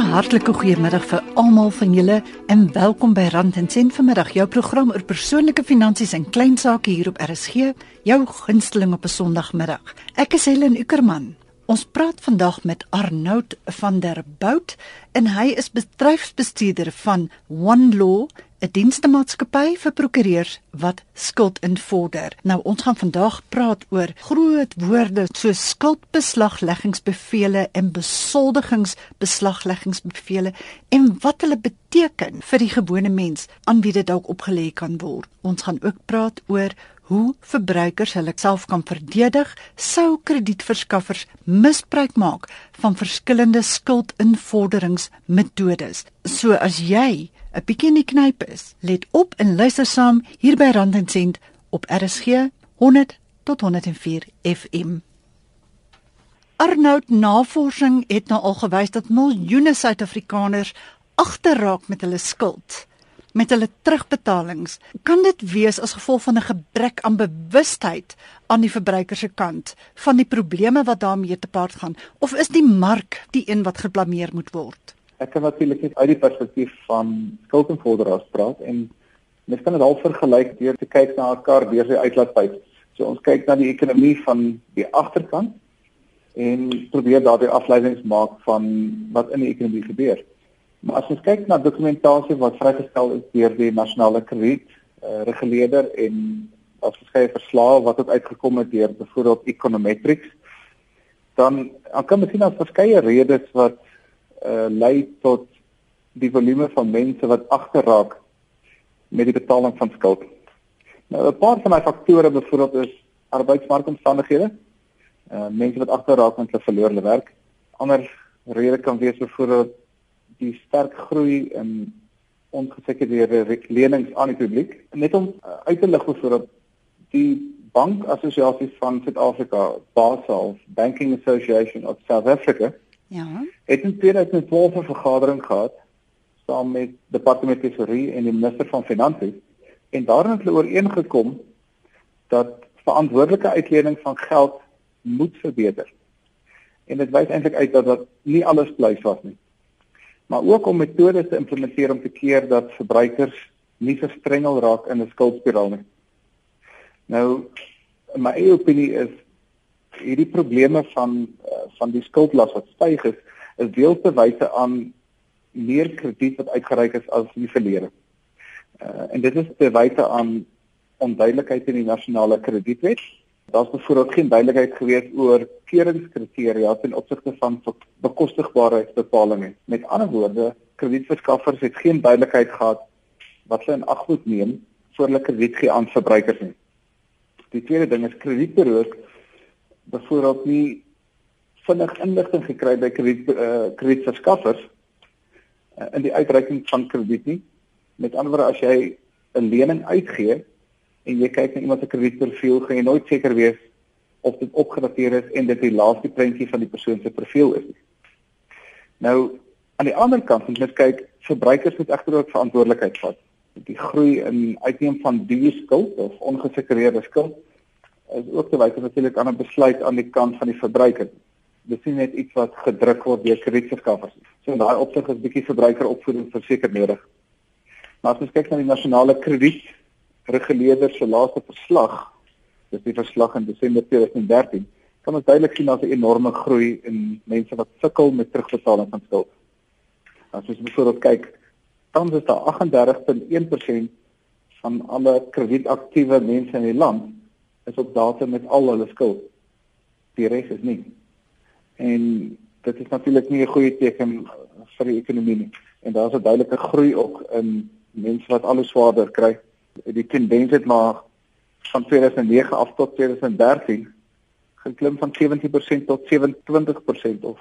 'n Hartlike goeiemiddag vir almal van julle en welkom by Rand en Sent vanmiddag, jou program oor persoonlike finansies en klein sake hier op RSG, jou gunsteling op 'n Sondagmiddag. Ek is Helen Ukerman. Ons praat vandag met Arnoud van der Bout en hy is bedryfsbestuurder van One Law 'n dienstemaatskappy vir prokureurs wat skuld invorder. Nou ons gaan vandag praat oor groot woorde soos skuldbeslagleggingsbevele en besoldigingsbeslagleggingsbevele en wat hulle beteken vir die gewone mens aan wie dit dalk opgelê kan word. Ons gaan ook praat oor hoe verbruikers hulle self kan verdedig sou kredietverskaffers misbruik maak van verskillende skuldinvorderingsmetodes. So as jy 'n bietjie in die knyp is. Let op en luister saam hier by Rand en Sent op RSG 100 tot 104 FM. Arnoud navorsing het nou al gewys dat miljoene Suid-Afrikaners agterraak met hulle skuld met hulle terugbetalings. Kan dit wees as gevolg van 'n gebrek aan bewustheid aan die verbruiker se kant van die probleme wat daarmee te paart gaan of is die mark die een wat geblameer moet word? Ek kan natuurlik net uit die perspektief van skuldinvorderaars praat en mens kan dit al vergelyk deur te kyk na 'n kar deur sy uitlaatpyp. So ons kyk na die ekonomie van die agterkant en probeer daardie afleidings maak van wat in die ekonomie gebeur. Maar as ons kyk na dokumentasie wat vrygestel is deur die nasionale krediet uh, reguleerder en as verskeie verslae wat het uitgekom het deur byvoorbeeld Econometrics dan kan mens sien dat verskeie redes wat uh, lei tot die volume van mense wat agterraak met die betaling van skuld. Nou 'n paar van daai faktore byvoorbeeld is arbeidsmarkomstandighede. Uh mense wat agterraak met hulle verloorle werk. Ander rede kan wees byvoorbeeld die sterk groei in ongesekerde lenings aan die publiek. Net om uh, uit te lig byvoorbeeld die bankassosiasie van Suid-Afrika, BASA, Banking Association of South Africa, Ja. Het in 2012 'n vergadering gehad saam met departement tesorie en die minister van finansies en daarin het hulle ooreengekom dat verantwoordelike uitlening van geld moet verbeter. En dit wys eintlik uit dat dat nie alles blyf was nie. Maar ook om metodes te implementeer om te keer dat verbruikers nie verstrengel raak in 'n skuldspiraal nie. Nou my eie opinie is hierdie probleme van uh, van die skuldlas wat styg is, is deels te wyse aan meer krediet wat uitgereik is as in die verlede. Uh, en dit is te wyse aan onduidelikheid in die nasionale kredietwet. Daar's byvoorbeeld geen duidelikheid gewees oor keuringskriteria ten opsigte van bekostigbaarheidsbepalinge. Met ander woorde, kredietverskaffers het geen duidelikheid gehad wat hulle in ag moet neem voor hulle krediet gee aan verbruikers nie. Die tweede ding is kredietberoep byvoorbeeld nie vinnig inligting gekry by krediet uh, kredietverskaffers uh, in die uitreiking van krediet nie. Met ander woorde as jy 'n lening uitgee en jy kyk na iemand se kredietprofiel, gaan jy nooit seker wees of dit opgedateer is en dit die laaste prentjie van die persoon se profiel is nie. Nou aan die ander kant moet jy kyk verbruikers moet egter ook verantwoordelikheid vat. Die groei in uitneem van duur skuld of ongesekerde skuld is ook te wyk natuurlik aan 'n besluit aan die kant van die verbruiker. Dit is net iets wat gedruk word deur kredietverskaffers. So in daai opsig is bietjie verbruikeropvoeding verseker nodig. Maar as ons kyk na die nasionale krediet reguleerder se laaste verslag, dis die verslag in Desember 2013, kan ons duidelik sien dat 'n enorme groei in mense wat sukkel met terugbetaling van skuld. As ons byvoorbeeld kyk, tans is daar 38.1% van alle kredietaktiewe mense in die land is op datum met al hulle skuld. Die res is nie. En dit is natuurlik nie 'n goeie teken vir die ekonomie nie. En daar's 'n duidelike groei ook in mense wat alles swaarder kry. Die tendens het maar van 2009 af tot 2013 geklim van 17% tot 27% of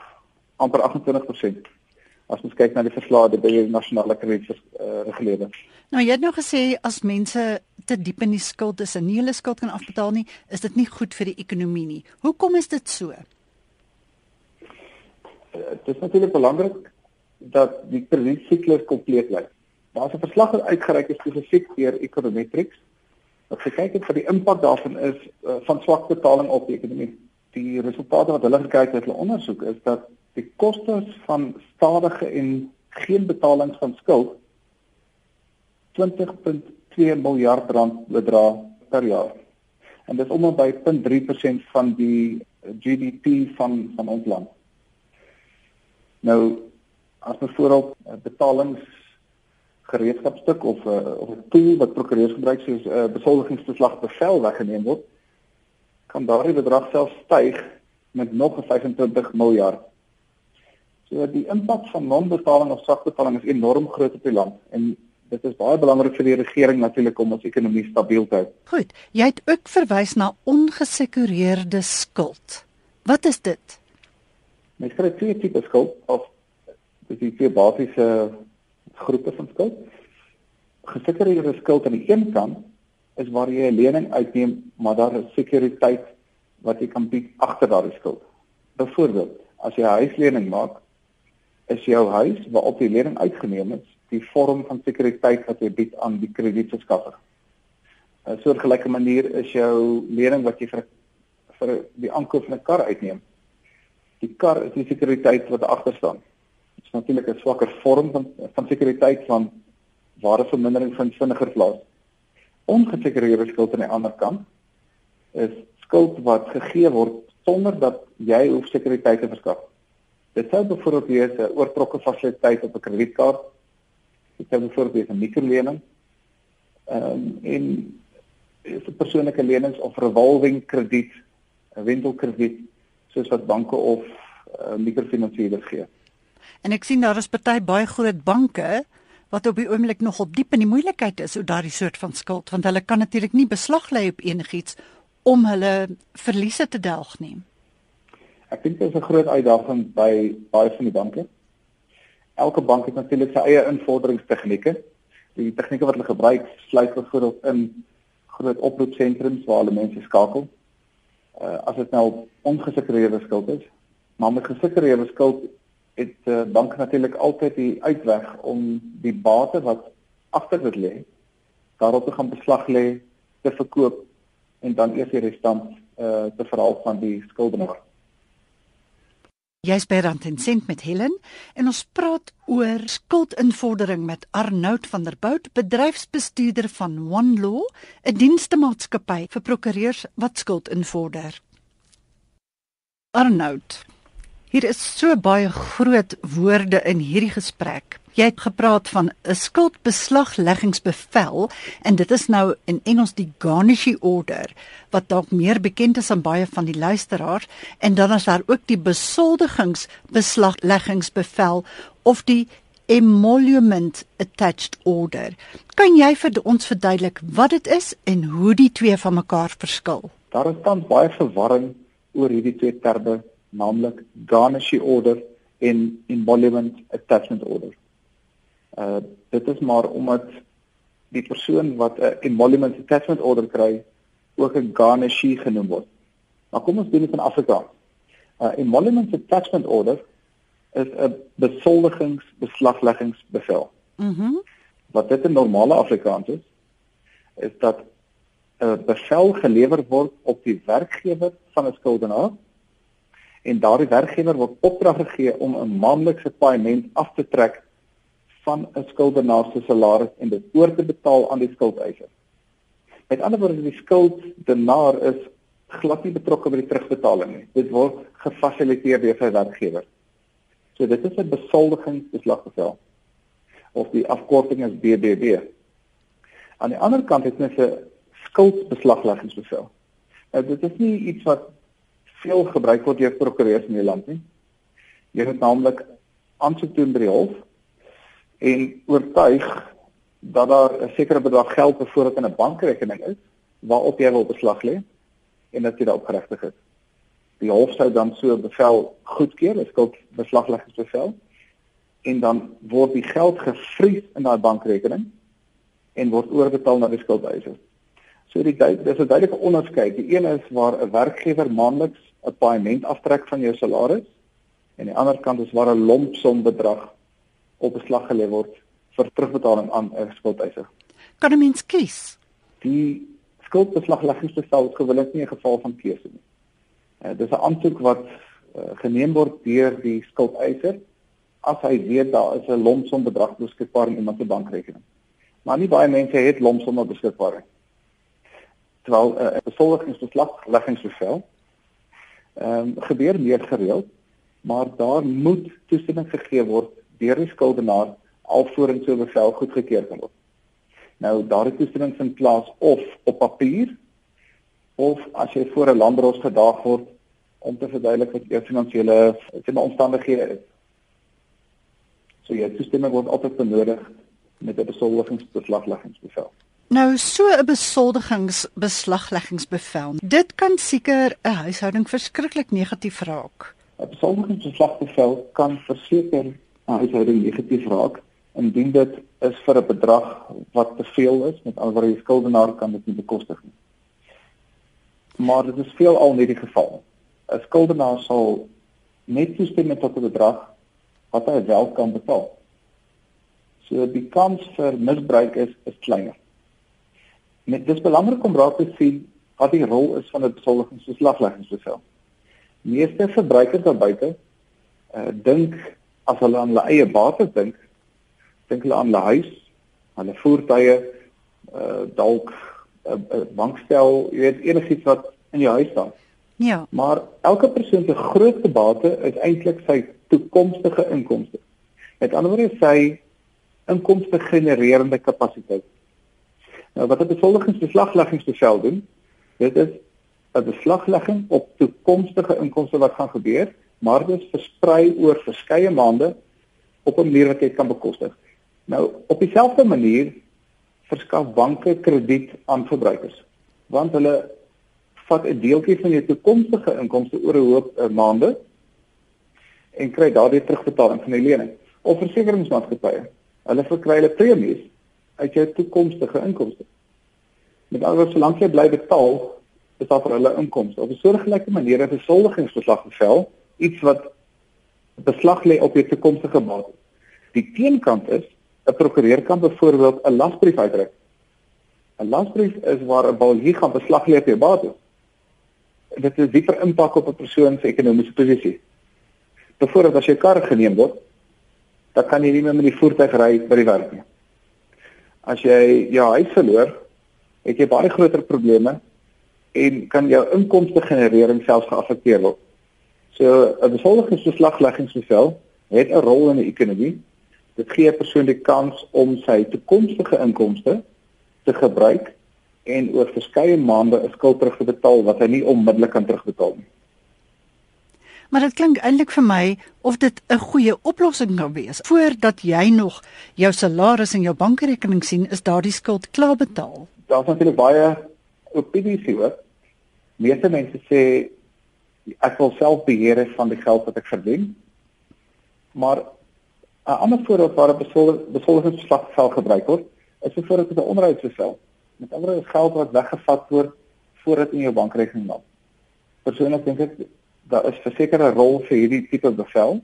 amper 28% as ons kyk na die verslae by die nasionale kredietreguleerder. Uh, nou jy het nou gesê as mense te diep in die skuld is en nie hulle skuld kan afbetaal nie, is dit nie goed vir die ekonomie nie. Hoekom is dit so? Uh, dit is natuurlik belangrik dat die kredietsyklus kompleet bly. Daar's 'n verslag wat uitgereik is spesifiek deur Econometrics wat gekyk het wat die impak daarvan is uh, van swak betaling op die ekonomie. Die resultate wat hulle gekry het uit hulle ondersoek is dat die kostes van stadige en geen betalings van skuld 20.2 miljard rand bedra per jaar. En dit is om en by 0.3% van die GDP van van ons land. Nou as byvoorbeeld betalings gereedskapstuk of 'n uh, of 'n tool wat prokureurs gebruik soos 'n uh, besoldigingsbeslag bevel weggeneem word, kan daardie bedrag self styg met nog 25 miljard. So die impak van non-betaling of sagbetaling is enorm groot op die land en dit is baie belangrik vir die regering natuurlik om ons ekonomie stabiel te hou. Goed, jy het ook verwys na ongesekureerde skuld. Wat is dit? Mens kry twee tipe skuld of dis die twee basiese groepe van skuld. Gesekureerde skuld aan die een kant is waar jy 'n lening uitneem, maar daar is sekuriteit wat jy kan bied agter daardie skuld. Byvoorbeeld, as jy 'n huislening maak, is jou huis waarop die lening uitgeneem is, die vorm van sekuriteit wat jy bied aan die kredietverskaffer. 'n Soortgelyke manier is jou lening wat jy vir vir die aankoop van 'n kar uitneem. Die kar is die sekuriteit wat agter staan. Dit is natuurlik 'n swakker vorm van van sekuriteit van waardevermindering van vinniger plaas. Ongesekureerde skuld aan die ander kant is skuld wat gegee word sonder dat jy hoef sekuriteit te verskaf. Dit sou byvoorbeeld wees 'n oortrokke fasiliteit op 'n kredietkaart Dit kan byvoorbeeld wees 'n mikrolening. Ehm um, en is 'n persoonlike lenings of revolving krediet, 'n wentelkrediet soos wat banke of uh, mikrofinansierders gee. En ek sien daar is party baie groot banke wat op die oomblik nog op diep in die moeilikheid is oor daardie soort van skuld want hulle kan natuurlik nie beslag lê op enigiets om hulle verliese te delg nie. Ek dink dit is 'n groot uitdaging by baie van die banke elke bank het natuurlik sy eie invorderingstegnieke. Die tegnieke wat hulle gebruik sluit byvoorbeeld in groot oproepsentrums waar hulle mense skakel. Uh as dit nou ongesekureerde skuld is, maar met gesekureerde skuld het uh, bank natuurlik altyd die uitweg om die bate wat agter dit lê daarop te gaan beslag lê, te verkoop en dan eers die restant uh te verhaal van die skuldenaar. Jy's by Rand en Sent met Helen en ons praat oor skuldinvordering met Arnoud van der Bout, bedryfsbestuurder van One Law, 'n dienstemaatskappy vir prokureurs wat skuld invorder. Arnoud, hier is so baie groot woorde in hierdie gesprek. Jy het gepraat van 'n skuldbeslagleggingsbevel en dit is nou in Engels die garnishee order wat dalk meer bekend is aan baie van die luisteraars en dan is daar ook die besoldigingsbeslagleggingsbevel of die emolument attached order. Kan jy vir ons verduidelik wat dit is en hoe die twee van mekaar verskil? Daar is tans baie verwarring oor hierdie twee terme, naamlik garnishee order en emolument attachment order. Uh dit is maar omdat die persoon wat 'n emolument attachment order kry ook 'n garnishee genoem word. Maar kom ons doen dit in Afrikaans. 'n uh, Emolument attachment order is 'n besoldigingsbeslagleggingsbevel. Mhm. Mm wat dit in normale Afrikaans is, is dat 'n bevel gelewer word op die werkgewer van 'n skuldenaar en daardie werkgewer word opdrag gegee om 'n maandelikse paaiement af te trek van 'n skuldenaar se salaris en dit oor te betaal aan die skuldeiser. Met ander woorde, die skuldenaar is glad nie betrokke by die terugbetaling nie. Dit word gefasiliteer deur sy werkgewer. So dit is 'n besoldigingsbeslagbevel of die afkorting is BBB. Aan die ander kant het mens 'n skuldbeslagleggingsbevel. Nou dit is nie iets wat veel gebruik word deur prokureurs in die land nie. Jy moet naamlik aansoek doen by die hof en oortuig dat daar 'n sekere bedrag geld bevoorraad in 'n bankrekening is waarop jy wil beslag lê en dat jy daarop geregtig is. Die hof sou dan so 'n bevel goedkeur, 'n skuldbeslagleggingsbevel en dan word die geld gevries in daai bankrekening en word oorbetaal na die skuldeiser. So die dis 'n duidelike onderskeid. Die een is waar 'n werkgewer maandeliks 'n paaiement aftrek van jou salaris en die ander kant is waar 'n lompsom bedrag op beslag gelê word vir terugbetaling aan 'n skuldeiser. Kan 'n mens kies? Die skuldbeslagleggingsbevel is gewoonlik nie 'n geval van keuse nie. Uh, dis 'n aansoek wat uh, geneem word deur die skuldeiser as hy weet daar is 'n lomsom bedrag beskikbaar in iemand se bankrekening. Maar nie baie mense het lomsomme beskikbaar nie. Terwyl 'n uh, besoldigingsbeslagleggingsbevel ehm um, gebeur meer gereeld, maar daar moet toestemming gegee word deur die skuldenaar alvorens so 'n bevel goedgekeur kan word. Nou daardie toestemming vind plaas of op papier of as jy voor 'n landros gedaag word om te verduidelik wat jou finansiële omstandighede is. So jy toestemming word altyd benodig met 'n besoldigingsbeslagleggingsbevel. Nou so 'n besoldigingsbeslagleggingsbevel. Dit kan seker 'n huishouding verskriklik negatief raak. 'n Besoldigingsbeslagbevel kan verseker 'n huishouding negatief raak indien dit is vir 'n bedrag wat te veel is, met alwaar die skuldenaar kan dit nie bekostig nie. Maar dit is veelal nie die geval. 'n Skuldenaar sal net toestem met tot 'n bedrag wat hy wel kan betaal. So die kans vir misbruik is is kleiner. Net dis belangrik om raak te sien wat die rol is van 'n besoldigingsbeslagleggingsbevel. Meeste verbruikers daar buite uh dink as hulle aan hulle eie bates dink, dink hulle aan hulle huis, aan hulle voertuie, uh dalk 'n uh, uh, bankstel, jy weet enigiets wat in jou huis staan. Ja. Maar elke persoon se grootste bate is eintlik sy toekomstige inkomste. Met ander woorde sy inkomste genererende kapasiteit. Nou wat 'n besoldigingsbeslagleggingsbevel doen, dit is 'n beslaglegging op toekomstige inkomste wat gaan gebeur, maar dit is versprei oor verskeie maande op 'n manier wat jy kan bekostig. Nou op dieselfde manier verskaf banke krediet aan verbruikers, want hulle vat 'n deeltjie van jou toekomstige inkomste oor 'n hoop uh, maande en kry daardie terugbetaling van die lening. Of versekeringsmaatskappye, hulle verkry hulle premies uit jou toekomstige inkomste. Met ander woorde, solank jy bly betaal, is daar vir hulle inkomste. Op 'n soortgelyke manier het 'n besoldigingsverslag gevel, iets wat beslag lê op jou toekomstige bates. Die teenkant is 'n prokureur kan byvoorbeeld 'n lasbrief uitdruk. 'n Lasbrief is waar 'n balie gaan beslag lê op jou bates. Dit is dieper impak op 'n persoon se ekonomiese posisie. Byvoorbeeld as jy kar geneem word, dan kan jy nie meer met die voertuig ry by die werk nie. As jy jou huis verloor, het jy baie groter probleme en kan jou inkomste generering selfs geaffekteer word. So 'n besoldigingsbeslagleggingsbevel het 'n rol in die ekonomie. Dit gee 'n persoon die kans om sy toekomstige inkomste te gebruik en oor verskeie maande 'n skuld terug te betaal wat hy nie onmiddellik kan terugbetaal nie. Maar dit klink eintlik vir my of dit 'n goeie oplossing kan wees. Voordat jy nog jou salaris en jou bankrekening sien, is daardie skuld klaar betaal. Daar's natuurlik baie opinies hier. Meeste mense sê ek wil self beheer van die geld wat ek verdien. Maar 'n ander voorbeeld waar 'n besoldigingsslag sal gebruik word, is byvoorbeeld 'n onderhoudsbevel. Met ander woorde geld wat weggevat word voordat in jou bankrekening land. Persoonlik dink ek daar is 'n rol vir hierdie tipe bevel.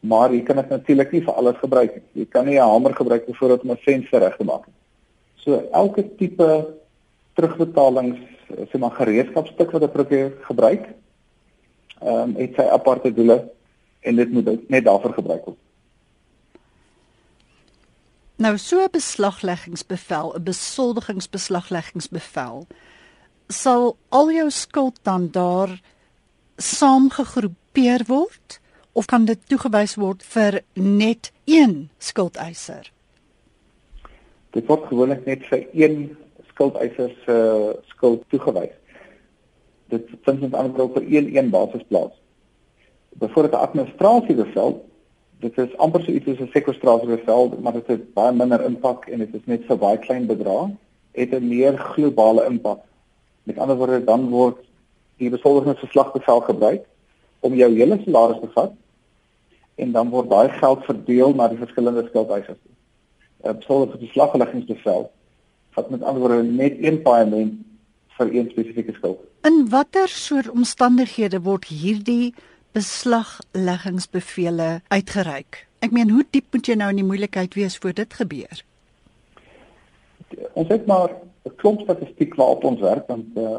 Maar jy kan dit natuurlik nie vir alles gebruik nie. Jy kan nie 'n hamer gebruik byvoorbeeld om 'n venster reg te maak nie. So elke tipe terugbetalings, sê maar gereedskapstuk wat 'n prokureur gebruik, ehm um, het sy aparte doele en dit moet net daarvoor gebruik word. Nou so 'n beslagleggingsbevel, 'n besoldigingsbeslagleggingsbevel sal al jou skuld dan daar saamgegroepeer word of kan dit toegewys word vir net een skuldeiser? Dit word gewoonlik net vir een skuldeiser se uh, skuld toegewys. Dit vind ander woorde op een een basis plaas. Byvoorbeeld 'n administrasiebevel, dit is amper so iets soos 'n sekwestrasiebevel, maar dit het baie minder impak en dit is net so baie klein bedrag, het 'n meer globale impak. Met ander woorde dan word die besoldigingsverslagbevel gebruik om jou hele salaris te vat en dan word daai geld verdeel na die verskillende skuldeisers. 'n Besoldigingsverslagleggingsbevel vat met ander woorde net een paaiement vir een spesifieke skuld. In watter soort omstandighede word hierdie beslagleggingsbevele uitgereik? Ek meen, hoe diep moet jy nou in die moeilikheid wees voor dit gebeur? Ons het maar 'n klomp statistiek waarop ons werk want uh,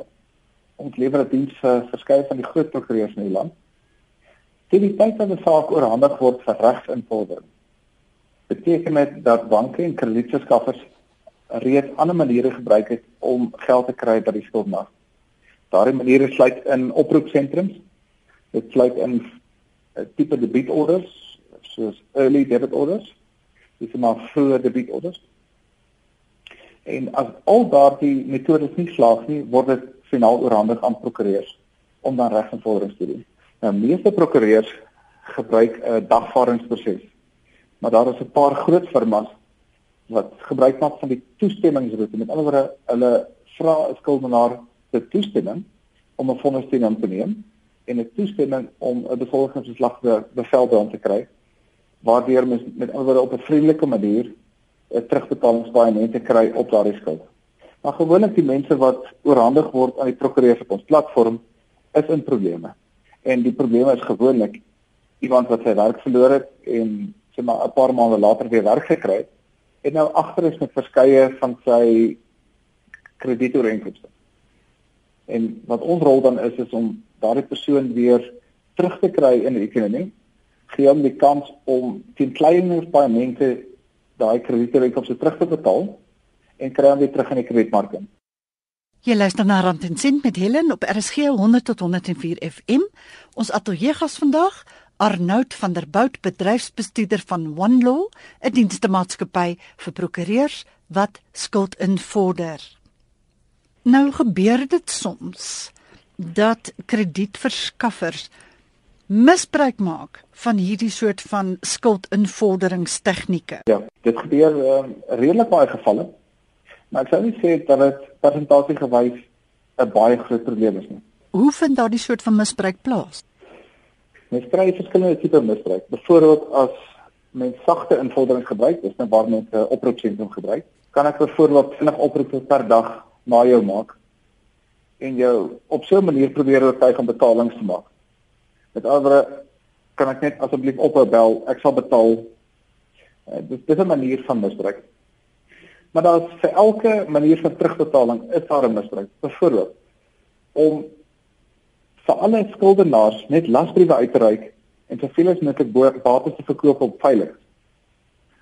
ons lewer diens vir verskeie van die groot prokureurs in die land. Teen die tyd dat 'n saak oorhandig word vir regsinvordering, beteken dit dat banke en kredietverskaffers reeds ander maniere gebruik het om geld te kry by die skuldmas. Daardie maniere sluit in oproepsentrums. Dit sluit in 'n eh, tipe debietorders soos early debit orders. Dis maar vroeë debietorders. En as al daardie metodes nie slaag nie, word dit finaal oorhandig aan prokureurs om dan regsinvorderings te doen. Nou meeste prokureurs gebruik 'n dagvaardingsproses. Maar daar is 'n paar groot firmas wat gebruik maak van die toestemmingsroete. Met ander woorde, hulle vra 'n skuldenaar se toestemming om 'n vonnis teen hom te neem en 'n toestemming om 'n bevolkingsverslag te bevel by hom te kry waardeur mens met ander woorde op 'n vriendelike manier 'n terugbetalingspaaiement te kry op daardie skuld. Maar gewoonlik die mense wat oorhandig word aan die prokureur se ons platform is in probleme. En die probleme is gewoonlik iemand wat sy werk verloor het en sê maar 'n paar maande later weer werk gekry het en nou agter is met verskeie van sy kredietooreenkomste. En wat ons rol dan is is om daardie persoon weer terug te kry in die ekonomie, gee hom die kans om teen kleiner paemente daai kredietooreenkomste terug te betaal en kry hom weer terug in die kredietmark in. Jy luister na Rand en Sint met Helen op RSG 100 tot 104 FM. Ons ateljee gas vandag, Arnoud van der Bout, bedryfsbestuurder van OneLaw, 'n dienstemaatskappy vir prokureurs wat skuld invorder. Nou gebeur dit soms dat kredietverskaffers misbruik maak van hierdie soort van skuldinvorderingstegnieke. Ja, dit gebeur uh, redelik baie gevalle. Maar ek sou nie sê dat dit persentasiegewys 'n baie groot probleem is nie. Hoe vind daardie soort van misbruik plaas? Mens kry verskillende tipe misbruik. Byvoorbeeld as mens sagte invordering gebruik, dis nou waar mense 'n oproepsentrum gebruik, kan ek byvoorbeeld vinnig oproepe per dag na jou maak en jou op so 'n manier probeer oortuig om betalings te maak. Met ander kan ek net asseblief ophou bel, ek sal betaal. Uh, dis dis 'n manier van misbruik. Maar daar is vir elke manier van terugbetaling is daar 'n misbruik. Byvoorbeeld om vir alle skuldenaars net lasbriewe uit te reik en soveel as moontlik bates te verkoop op veilig.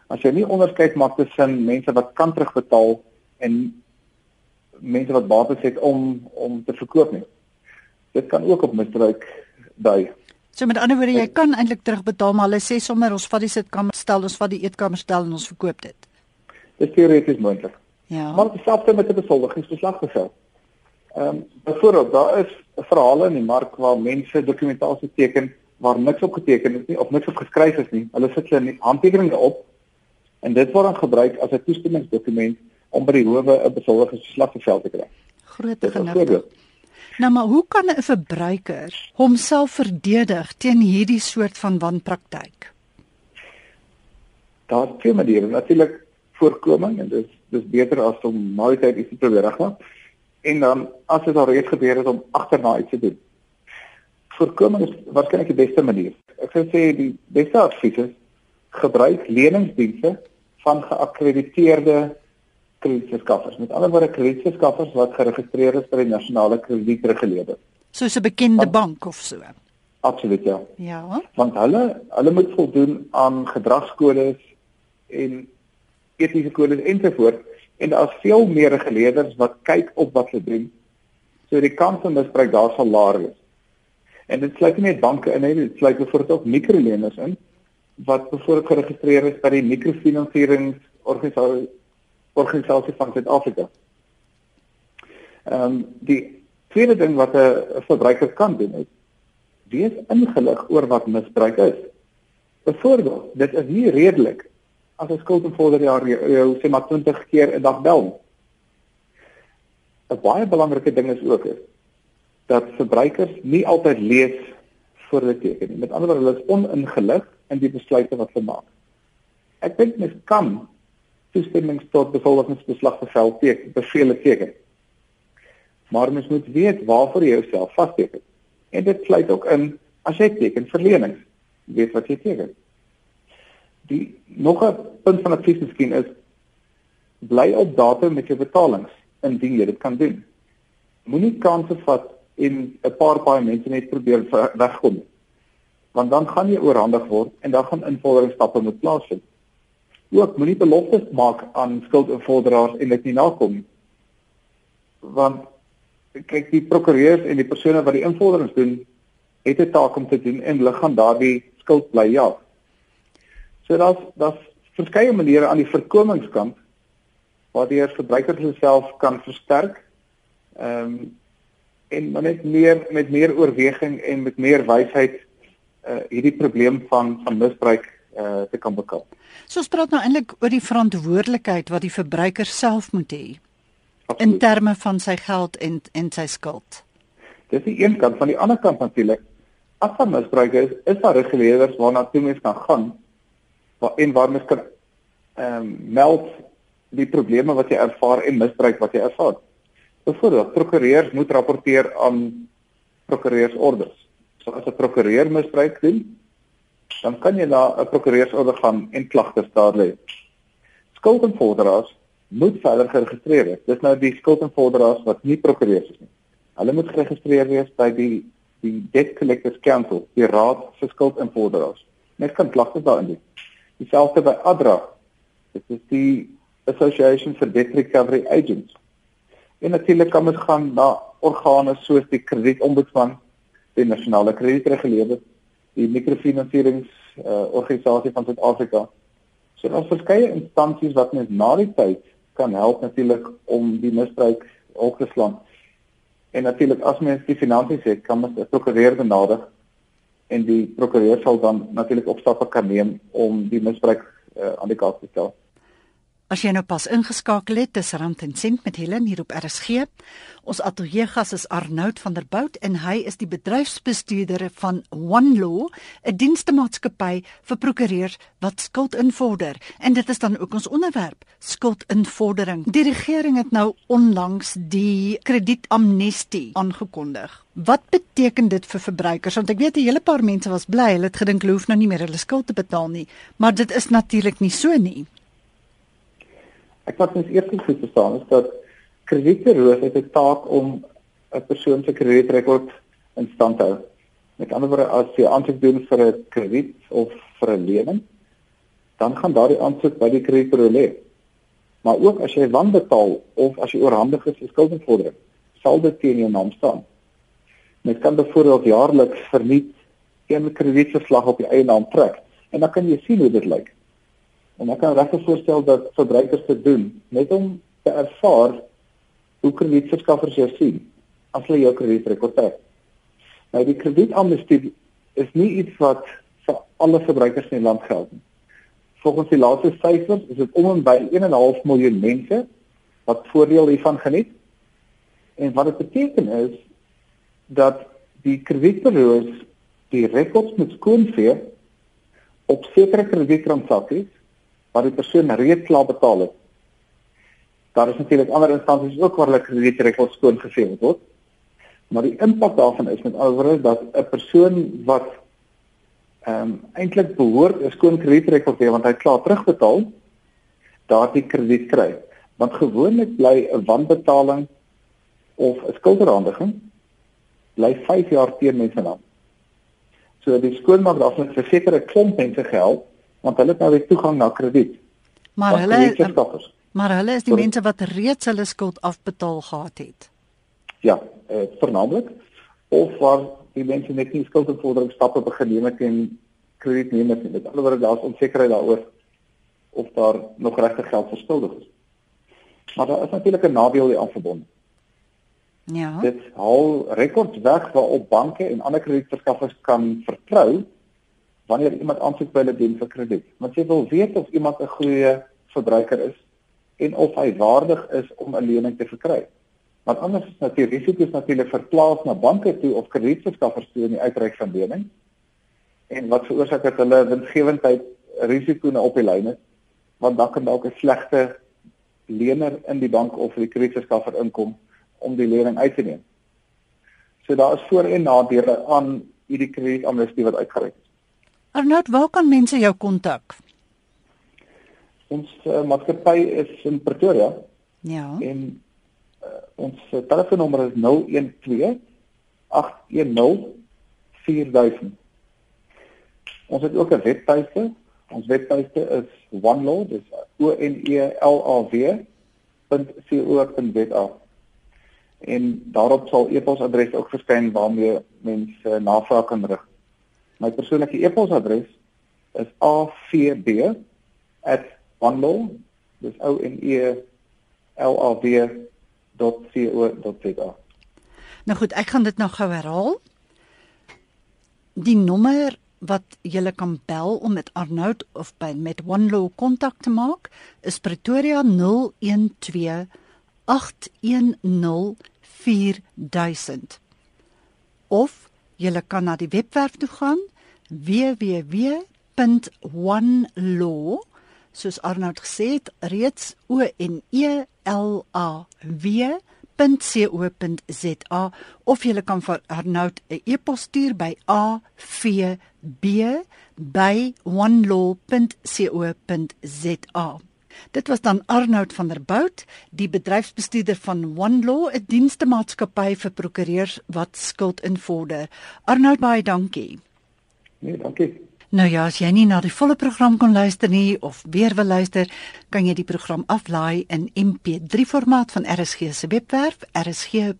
As jy nie onderskeid maak tussen mense wat kan terugbetaal en mense wat bates het om om te verkoop nie. Dit kan ook op misbruik dui. So met ander woorde, jy kan eintlik terugbetaal, maar hulle sê sommer ons vat die sitkamer stel, ons vat die eetkamer stel en ons verkoop dit. Dit is teoreties moontlik. Ja. Maar dieselfde met 'n besoldigingsbeslag gesel. Ehm um, byvoorbeeld daar is verhale in die mark waar mense dokumentasie teken waar niks op geteken is nie of niks op geskryf is nie. Hulle sit hulle handtekeninge op en dit word dan gebruik as 'n toestemmingsdokument om by die howe 'n besoldigingsbeslag gesel te kry. Groot genade. Nou maar hoe kan 'n verbruiker homself verdedig teen hierdie soort van wanpraktyk? Daar's twee maniere. Natuurlik voorkoming en dis dis beter as om nooit iets te probeer regmaak en dan as dit al reeds gebeur het om agterna iets te doen. Voorkoming is waarskynlik die beste manier. Ek sou sê die beste advies is gebruik leningsdienste van geakkrediteerde kredietverskaffers. Met ander woorde kredietverskaffers wat geregistreer is by die nasionale kredietreguleerder. Soos 'n bekende want, bank of so. Absoluut ja. Ja. Want hulle hulle moet voldoen aan gedragskodes en etiese kodes ensovoorts en daar's veel meer geleerders wat kyk op wat hulle doen. So die kans van misbruik daar sal laer wees. En dit sluit nie net banke in nie, dit sluit byvoorbeeld ook mikroleners in wat byvoorbeeld geregistreer is by die mikrofinansierinsorganisasie van Suid-Afrika. Ehm um, die tweede ding wat 'n verbruiker kan doen is wees ingelig oor wat misbruik is. Byvoorbeeld, dit is nie redelik as 'n skuldinvorder jaar jou sê maar 20 keer 'n dag bel. 'n Baie belangrike ding is ook is dat verbruikers nie altyd lees voor hulle teken nie. Met ander woorde, hulle is oningelig in die besluite wat hulle maak. Ek dink mens kan toestemmings tot bevolkingsbeslag bevel teken, bevele teken. Maar mens moet weet waarvoor jy jouself vasteken. En dit sluit ook in as jy teken verlenings, weet wat jy teken die nog 'n punt van advies miskien is bly op datum met jou betalings indien jy dit kan doen. Moenie kanse vat en 'n paar paai mense net probeer wegkom. Want dan gaan jy oorhandig word en dan gaan invorderingsstappe moet plaasvind. Ook moenie beloftes maak aan skuldinvorderaars en dit nie nakom nie. Want kyk die prokureurs en die persone wat die invorderings doen, het 'n taak om te doen en hulle gaan daardie skuld bly ja. So daar's daar's verskeie maniere aan die voorkomingskant waardeur verbruikers self kan versterk. Ehm um, en maar net meer met meer oorweging en met meer wysheid uh hierdie probleem van van misbruik uh te kan bekamp. So ons praat nou eintlik oor die verantwoordelikheid wat die verbruiker self moet hê in terme van sy geld en en sy skuld. Dis die een kant van die ander kant natuurlik. As van misbruik is, is daar reguleerders waarna toe mens kan gaan waar en waar mens kan ehm um, meld die probleme wat jy ervaar en misbruik wat jy ervaar. Byvoorbeeld, prokureurs moet rapporteer aan prokureursorders. So as 'n prokureur misbruik doen, dan kan jy na 'n prokureursorder gaan en klagtes daar lê. Skuldinvorderaars moet verder geregistreer wees. Dis nou die skuldinvorderaars wat nie prokureurs is nie. Hulle moet geregistreer wees by die die Debt Collectors Council, die Raad vir Skuldinvorderaars. Net kan klagtes daarin doen. Dieselfde by ADRA. Dit is die Association for Debt Recovery Agents. En natuurlik kan ons gaan na organe soos die kredietombudsman, die nasionale kredietreguleerder, die mikrofinansiërings uh, organisasie van Suid-Afrika. So daar's verskeie instansies wat mens na die tyd kan help natuurlik om die misbruik op te slaan. En natuurlik as mens die finansies het, kan mens 'n prokureur benader en die prokureur sal dan natuurlik opstappe kan neem om die misbruik uh, aan die kaart te stel. As jy nou pas ingeskakel het, dis Rand en Sent met Helen hier op RSG. Ons ateljeegas is Arnoud van der Bout en hy is die bedryfsbestuurder van One Law, 'n dienstemaatskappy vir prokureurs wat skuld invorder. En dit is dan ook ons onderwerp, skuldinvordering. Die regering het nou onlangs die kredietamnestie aangekondig. Wat beteken dit vir verbruikers? Want ek weet 'n hele paar mense was bly, hulle het gedink hulle hoef nou nie meer hulle skuld te betaal nie, maar dit is natuurlik nie so nie. Ek wat mens eers moet verstaan is dat kredietburo's het 'n taak om 'n persoon se kredietrekord in stand te hou. Met ander woorde, as jy aansoek doen vir 'n krediet of vir 'n lening, dan gaan daardie aansoek by die kredietburo lê. Maar ook as jy wanbetaal of as jy oorhandig is vir skuldinvordering, sal dit teen jou naam staan. Mens kan byvoorbeeld jaarliks verniet een kredietverslag op jou eie naam trek en dan kan jy sien hoe dit lyk. En ek kan regtig voorstel dat verbruikers dit doen net om te ervaar hoe kredietverskaffers jou sien as hulle jou kredietrekord het. Nou die kredietamnestie is nie iets wat vir alle verbruikers in die land geld nie. Volgens die laaste syfers is dit om en by 1.5 miljoen mense wat voordeel hiervan geniet. En wat dit beteken is dat die kredietburo's die rekords moet skoonvee op sekere kredietransaksies wat die persoon reeds klaar betaal het. Daar is natuurlik ander instansies ook waar hulle kredietrekords skoon gevee word. Maar die impak daarvan is met alweer dat 'n persoon wat ehm um, eintlik behoort 'n skoon kredietrekord te hê want hy klaar terugbetaal, daardie krediet kry. Want gewoonlik bly 'n wanbetaling of 'n skulderhandiging bly 5 jaar teen mense naam. So die skoonmaak daarvan vir sekere klomp mense geld want hulle het nou weer toegang na krediet. Maar hulle Maar hulle is die Sorry. mense wat reeds hulle skuld afbetaal gehad het. Ja, eh vernaamlik of waar die mense net nie skuldinvordering stappe begin neem het en krediet neem het. Met ander woorde daar's onsekerheid daaroor of daar nog regte geld verskuldig is. Maar daar is natuurlik 'n nadeel hier aan verbonde. Ja. Dit haal rekords weg waarop banke en ander kredietverskaffers kan vertrou wanneer iemand aansoek by hulle doen vir krediet. Want jy wil weet of iemand 'n goeie verbruiker is en of hy waardig is om 'n lening te verkry. Want anders is natuurlik risiko's natuurlik verplaas na banke toe of kredietverskaffers toe in die uitreik van lening. En wat veroorsaak dat hulle winsgewendheid risiko na op die lyn is, want dan kan dalk 'n slegte lener in die bank of die kredietverskaffer inkom om die lening uit te neem. So daar is voor- en nadele aan hierdie kredietamnestie wat uitgereik is. Arnoud, waar kan mense jou kontak? Ons uh, maatskappy is in Pretoria. Ja. En uh, ons uh, telefoonnommer is 012 810 4000. Ons het ook 'n webtuiste. Ons webtuiste is onelaw, dis o n e l a w.co.za. En daarop sal e-posadres ook verskyn waarmee mense navraag kan rig. My persoonlike e-posadres is avb@onelaw, dis o n e l a w.co.za. Nou goed, ek gaan dit nou gou herhaal. Die nommer wat jy kan bel om met Arnoud of by met OneLaw kontak te maak is Pretoria 012 810 4000 of jy kan na die webwerf toe gaan www.onelaw soos Arnoud gesê het reeds o n e l a w www.co.za of jy kan vir Arnoud 'n e-pos stuur by avb@onelaw.co.za. Dit was dan Arnoud van der Bout, die bedryfsbestuurder van OneLaw, 'n dienstemaatskappy vir prokureurs wat skuld invorder. Arnoud, baie dankie. Nee, dankie. Nou ja, as jy nie na die volle program kon luister nie of weer wil luister, kan jy die program aflaai in MP3 formaat van RSG se webwerf rsg.co.za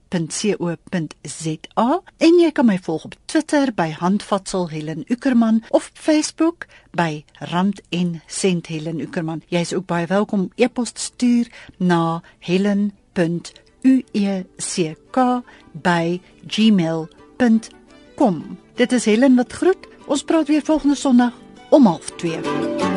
en jy kan my volg op Twitter by handvatsel Helen Ukerman of Facebook by Rand en Sent Helen Ukerman. Jy is ook baie welkom e-pos stuur na helen.ueck@gmail.com. Dit is Helen wat groet. Ons praat weer volgende Sondag om 12:30.